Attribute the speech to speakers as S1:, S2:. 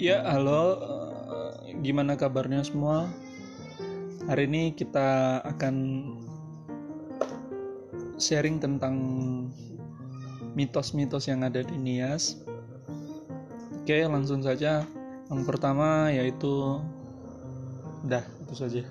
S1: Ya, halo. Eh, gimana kabarnya semua? Hari ini kita akan sharing tentang mitos-mitos yang ada di Nias. Oke, langsung saja. Yang pertama yaitu dah, itu saja.